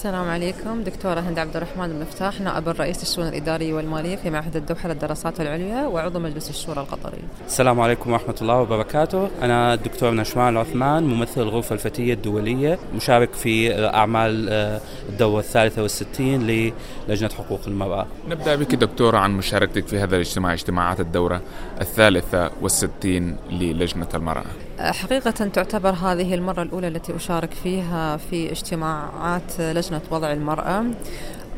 السلام عليكم. دكتورة هند عبد الرحمن المفتاح نائب الرئيس الشؤون الإدارية والمالية في معهد الدوحة للدراسات العليا وعضو مجلس الشورى القطري. السلام عليكم ورحمة الله وبركاته. أنا الدكتور نشوان العثمان ممثل الغرفة الفتية الدولية مشارك في أعمال آه، الدورة الثالثة والستين للجنة حقوق المرأة. نبدأ بك دكتورة عن مشاركتك في هذا الاجتماع اجتماعات الدورة الثالثة والستين للجنة المرأة. حقيقة تعتبر هذه المرة الأولى التي أشارك فيها في اجتماعات لجنة وضع المرأة.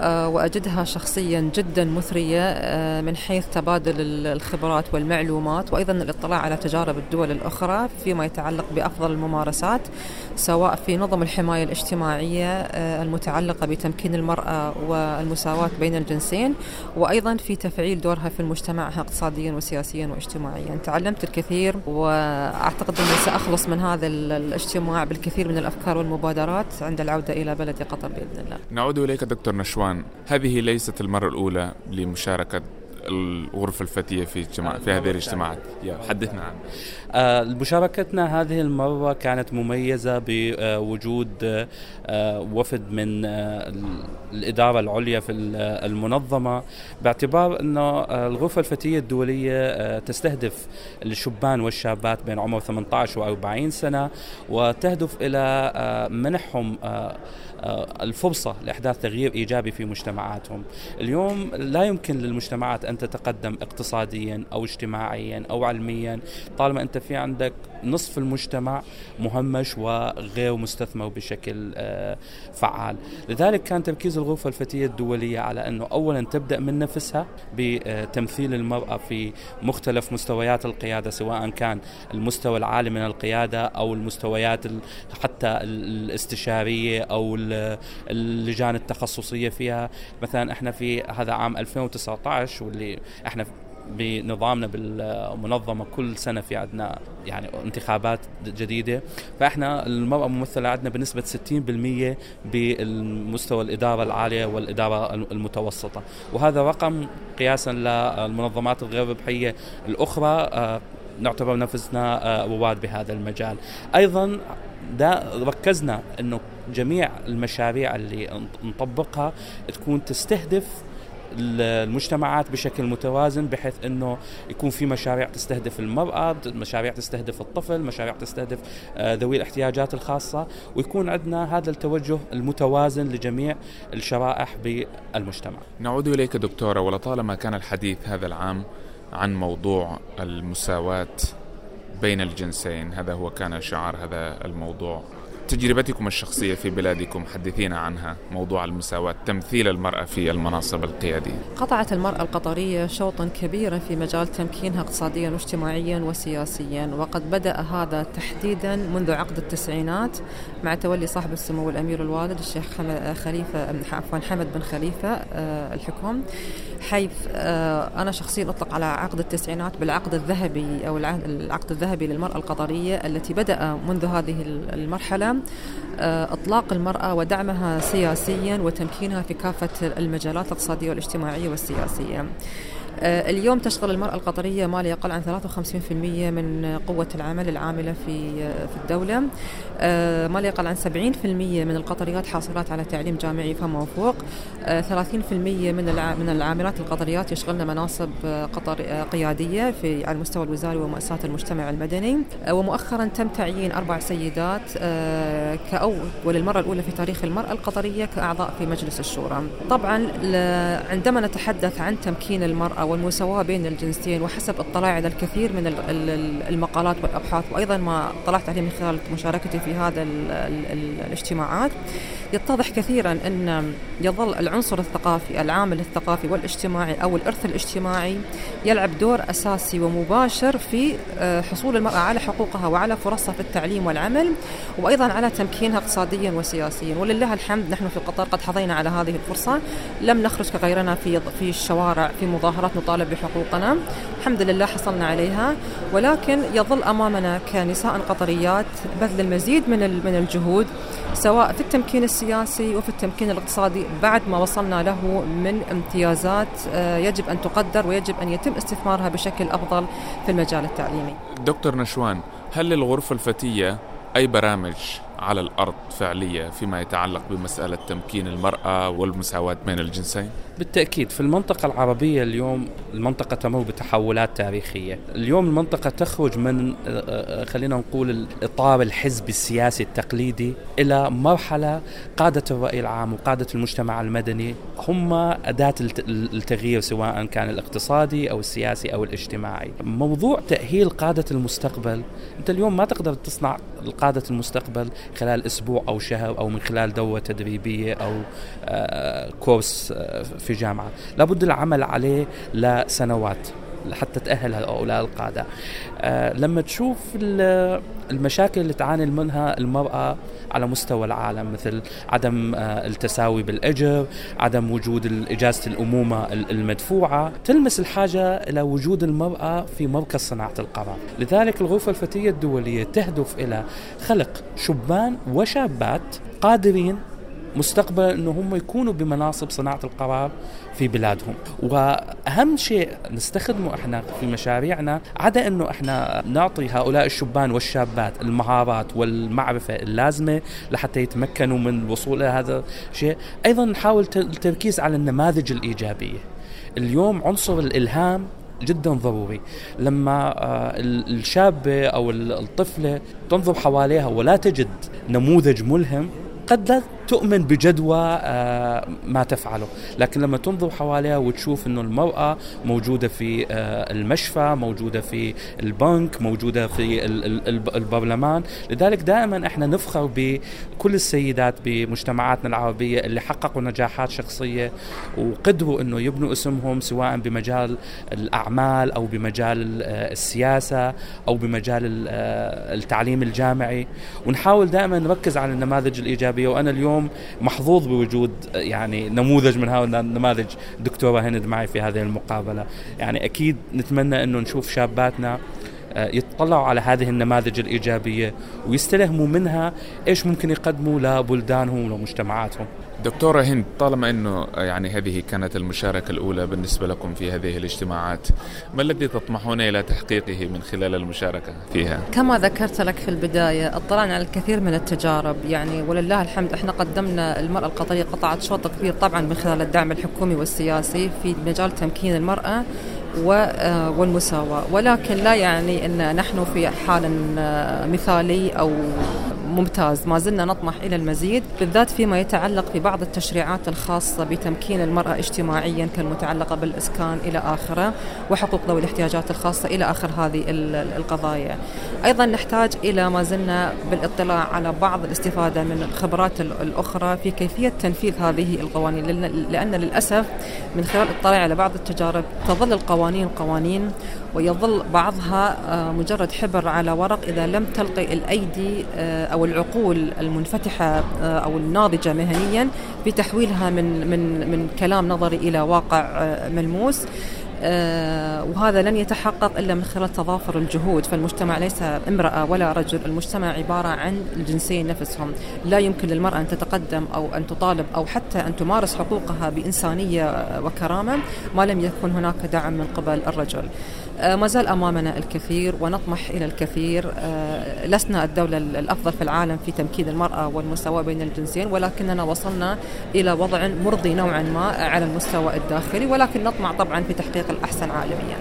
آه، وأجدها شخصيا جدا مثرية آه، من حيث تبادل الخبرات والمعلومات وأيضا الإطلاع على تجارب الدول الأخرى فيما يتعلق بأفضل الممارسات سواء في نظم الحماية الاجتماعية آه، المتعلقة بتمكين المرأة والمساواة بين الجنسين وأيضا في تفعيل دورها في المجتمع اقتصاديا وسياسيا واجتماعيا. تعلمت الكثير وأعتقد أني سأخلص من هذا الاجتماع بالكثير من الأفكار والمبادرات عند العودة إلى بلدي قطر بإذن الله. نعود إليك دكتور نشوان. هذه ليست المرة الأولى لمشاركة الغرفة الفتية في اجتماع في هذه الاجتماعات. حدثنا. عنها آه مشاركتنا هذه المرة كانت مميزة بوجود آه وفد من آه الإدارة العليا في المنظمة باعتبار أنه الغرفة الفتية الدولية تستهدف الشبان والشابات بين عمر 18 و 40 سنة وتهدف إلى منحهم الفرصة لإحداث تغيير إيجابي في مجتمعاتهم. اليوم لا يمكن للمجتمعات أن تتقدم اقتصاديا أو اجتماعيا أو علميا طالما أنت في عندك نصف المجتمع مهمش وغير مستثمر بشكل آه، فعال. لذلك كان تركيز الغرفة الفتية الدولية على أنه أولا تبدأ من نفسها بتمثيل المرأة في مختلف مستويات القيادة سواء كان المستوى العالي من القيادة أو المستويات حتى الاستشارية أو اللجان التخصصية فيها. مثلا إحنا في هذا عام 2019 واللي إحنا بنظامنا بالمنظمة كل سنة في عندنا يعني انتخابات جديدة. فاحنا المرأة ممثله عندنا بنسبة 60% بالمستوى الإدارة العالية والإدارة المتوسطة. وهذا رقم قياسا للمنظمات الغير ربحية الأخرى آه، نعتبر نفسنا آه، رواد بهذا المجال. أيضا ده ركزنا إنه جميع المشاريع اللي نطبقها تكون تستهدف المجتمعات بشكل متوازن بحيث إنه يكون في مشاريع تستهدف المرأة، مشاريع تستهدف الطفل، مشاريع تستهدف آه، ذوي الاحتياجات الخاصة ويكون عندنا هذا التوجه المتوازن لجميع الشرائح بالمجتمع. نعود إليك دكتورة ولطالما كان الحديث هذا العام عن موضوع المساواة بين الجنسين هذا هو كان شعار هذا الموضوع تجربتكم الشخصية في بلادكم حدثينا عنها. موضوع المساواة تمثيل المرأة في المناصب القيادية. قطعت المرأة القطرية شوطا كبيرا في مجال تمكينها اقتصاديا واجتماعيا وسياسيا. وقد بدأ هذا تحديدا منذ عقد التسعينات مع تولي صاحب السمو الأمير الوالد الشيخ خليفة عفوا حمد بن خليفة آه، الحكم. حيث آه، أنا شخصيا أطلق على عقد التسعينات بالعقد الذهبي أو العقد الذهبي للمرأة القطرية التي بدأ منذ هذه المرحلة. آه، إطلاق المرأة ودعمها سياسيا وتمكينها في كافة المجالات الاقتصادية والاجتماعية والسياسية. اليوم تشغل المرأة القطرية ما لا يقل عن 53% من قوة العمل العاملة في آه، في الدولة. آه، ما لا يقل عن 70% من القطريات حاصلات على تعليم جامعي فما وفوق. 30% من من العاملات القطريات يشغلن مناصب قطر قيادية في على المستوى الوزاري ومؤسسات المجتمع المدني. ومؤخرا تم تعيين أربع سيدات كأول وللمرة الأولى في تاريخ المرأة القطرية كأعضاء في مجلس الشورى. طبعا عندما نتحدث عن تمكين المرأة والمساواة بين الجنسين وحسب اطلاعي على الكثير من المقالات والأبحاث وأيضا ما طلعت عليه من خلال مشاركتي في هذا الاجتماعات. يتضح كثيرا أن يظل العنصر الثقافي العامل الثقافي والاجتماعي أو الإرث الاجتماعي يلعب دور أساسي ومباشر في آه، حصول المرأة على حقوقها وعلى فرصها في التعليم والعمل وأيضا على تمكينها اقتصاديا وسياسيا. ولله الحمد نحن في قطر قد حظينا على هذه الفرصة. لم نخرج كغيرنا في في الشوارع في مظاهرات نطالب بحقوقنا. الحمد لله حصلنا عليها. ولكن يظل أمامنا كنساء قطريات بذل المزيد من من الجهود سواء في التمكين السياسي وفي التمكين الاقتصادي بعد ما وصلنا له من امتيازات آه، يجب أن تقدر ويجب أن يتم استثمارها بشكل أفضل في المجال التعليمي. دكتور نشوان هل للغرفة الفتية أي برامج على الأرض فعلية فيما يتعلق بمسألة تمكين المرأة والمساواة بين الجنسين؟ بالتأكيد في المنطقة العربية اليوم المنطقة تمر بتحولات تاريخية، اليوم المنطقة تخرج من آه، آه، خلينا نقول الإطار الحزبي السياسي التقليدي إلى مرحلة قادة الرأي العام وقادة المجتمع المدني هم أداة التغيير سواء كان الاقتصادي أو السياسي أو الاجتماعي. موضوع تأهيل قادة المستقبل، أنت اليوم ما تقدر تصنع قادة المستقبل خلال أسبوع أو شهر أو من خلال دورة تدريبية أو آه، كورس في جامعة. لابد العمل عليه لسنوات حتى تأهل هؤلاء القادة. آه لما تشوف المشاكل اللي تعاني منها المرأة على مستوى العالم مثل عدم آه التساوي بالأجر عدم وجود إجازة الأمومة المدفوعة تلمس الحاجة إلى وجود المرأة في مركز صناعة القرار. لذلك الغرفة الفتية الدولية تهدف إلى خلق شبان وشابات قادرين مستقبلا إنه هم يكونوا بمناصب صناعة القرار في بلادهم. وأهم شيء نستخدمه إحنا في مشاريعنا عدا إنه إحنا نعطي هؤلاء الشبان والشابات المهارات والمعرفة اللازمة لحتى يتمكنوا من الوصول إلى هذا الشيء. أيضا نحاول التركيز على النماذج الإيجابية. اليوم عنصر الإلهام جدا ضروري. لما آه، الشابة أو الطفلة تنظر حواليها ولا تجد نموذج ملهم قد لا تؤمن بجدوى آه، ما تفعله. لكن لما تنظر حواليها وتشوف إنه المرأة موجودة في آه، المشفى موجودة في البنك موجودة في البرلمان لذلك دائما إحنا نفخر بكل السيدات بمجتمعاتنا العربية اللي حققوا نجاحات شخصية وقدروا إنه يبنوا اسمهم سواء بمجال الأعمال أو بمجال آه، السياسة أو بمجال التعليم الجامعي. ونحاول دائما نركز على النماذج الإيجابية. وأنا اليوم اليوم محظوظ بوجود يعني نموذج من هؤلاء النماذج. دكتورة هند معي في هذه المقابلة. يعني أكيد نتمنى أنه نشوف شاباتنا يتطلعوا على هذه النماذج الإيجابية ويستلهموا منها إيش ممكن يقدموا لبلدانهم ولمجتمعاتهم دكتورة هند طالما أنه يعني هذه كانت المشاركة الأولى بالنسبة لكم في هذه الاجتماعات ما الذي تطمحون إلى تحقيقه من خلال المشاركة فيها؟ كما ذكرت لك في البداية اطلعنا على الكثير من التجارب يعني ولله الحمد إحنا قدمنا المرأة القطرية قطعت شوط كبير طبعا من خلال الدعم الحكومي والسياسي في مجال تمكين المرأة آه، والمساواة. ولكن لا يعني أن نحن في حال آه، مثالي أو ممتاز. ما زلنا نطمح إلى المزيد بالذات فيما يتعلق ببعض التشريعات الخاصة بتمكين المرأة اجتماعيا كالمتعلقة بالإسكان إلى آخره وحقوق ذوي الاحتياجات الخاصة إلى آخر هذه القضايا. أيضا نحتاج إلى ما زلنا بالاطلاع على بعض الاستفادة من الخبرات الأخرى في كيفية تنفيذ هذه القوانين لأن للأسف من خلال الاطلاع على بعض التجارب تظل القوانين قوانين ويظل بعضها آه، مجرد حبر على ورق إذا لم تلقي الأيدي آه، أو العقول المنفتحة آه، أو الناضجة مهنيا بتحويلها من من من كلام نظري إلى واقع ملموس. وهذا لن يتحقق إلا من خلال تضافر الجهود. فالمجتمع ليس امرأة ولا رجل المجتمع عبارة عن الجنسين نفسهم. لا يمكن للمرأة أن تتقدم أو أن تطالب أو حتى أن تمارس حقوقها بإنسانية وكرامة ما لم يكن هناك دعم من قبل الرجل. ما زال أمامنا الكثير ونطمح إلى الكثير. آه، لسنا الدولة الأفضل في العالم في تمكين المرأة والمساواه بين الجنسين ولكننا وصلنا إلى وضع مرضي نوعا ما على المستوى الداخلي ولكن نطمع طبعا في تحقيق الأحسن عالميا.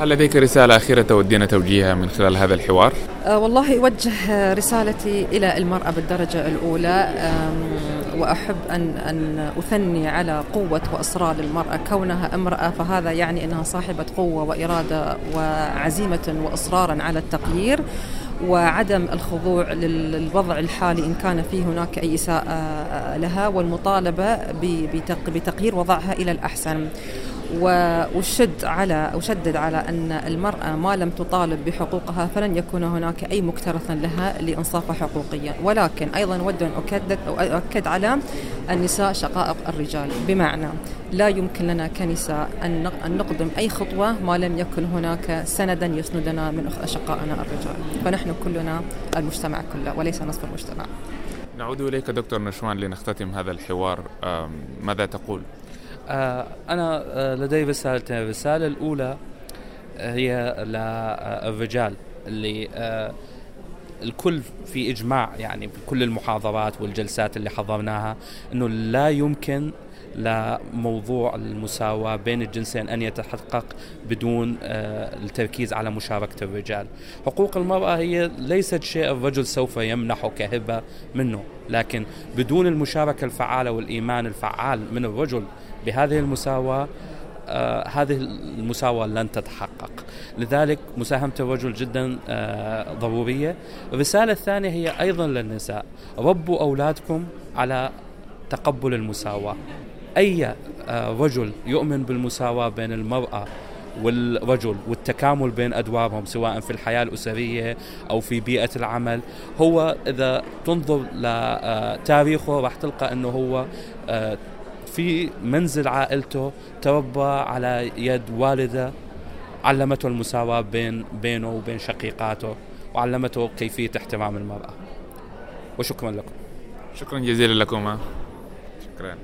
هل لديك رسالة أخيرة تودين توجيهها من خلال هذا الحوار؟ أه والله أوجه رسالتي إلى المرأة بالدرجة الأولى. وأحب أن أن أثني على قوة وإصرار المرأة. كونها امرأة فهذا يعني أنها صاحبة قوة وإرادة وعزيمة وإصرارا على التغيير وعدم الخضوع للوضع الحالي إن كان فيه هناك أي إساءة لها والمطالبة بتغيير وضعها إلى الأحسن. وشد على وشدد على أن المرأة ما لم تطالب بحقوقها فلن يكون هناك أي مكترث لها لإنصافها حقوقيا ولكن أيضا أود أن أكد, أؤكد على النساء شقائق الرجال. بمعنى لا يمكن لنا كنساء أن نقدم أي خطوة ما لم يكن هناك سندا يسندنا من أشقائنا الرجال. فنحن كلنا المجتمع كله وليس نصف المجتمع. نعود إليك دكتور نشوان لنختتم هذا الحوار. ماذا تقول؟ آه، أنا آه، لدي رسالتين. الرسالة الأولى آه، هي للرجال اللي الكل في إجماع يعني في كل المحاضرات والجلسات اللي حضرناها إنه لا يمكن لموضوع المساواة بين الجنسين أن يتحقق بدون آه، التركيز على مشاركة الرجال. حقوق المرأة هي ليست شيء الرجل سوف يمنحه كهبة منه لكن بدون المشاركة الفعالة والإيمان الفعال من الرجل بهذه المساواة هذه المساواة لن تتحقق. لذلك مساهمة الرجل جدا آه ضرورية. الرسالة الثانية هي أيضا للنساء. ربوا أولادكم على تقبل المساواة. أي آه، رجل يؤمن بالمساواة بين المرأة والرجل والتكامل بين أدوارهم سواء في الحياة الأسرية أو في بيئة العمل هو إذا تنظر لتاريخه راح تلقى إنه هو آه، في منزل عائلته تربى على يد والده علمته المساواة بين بينه وبين شقيقاته وعلمته كيفية احترام المرأة. وشكرا لكم. شكرا جزيلا لكم شكرا.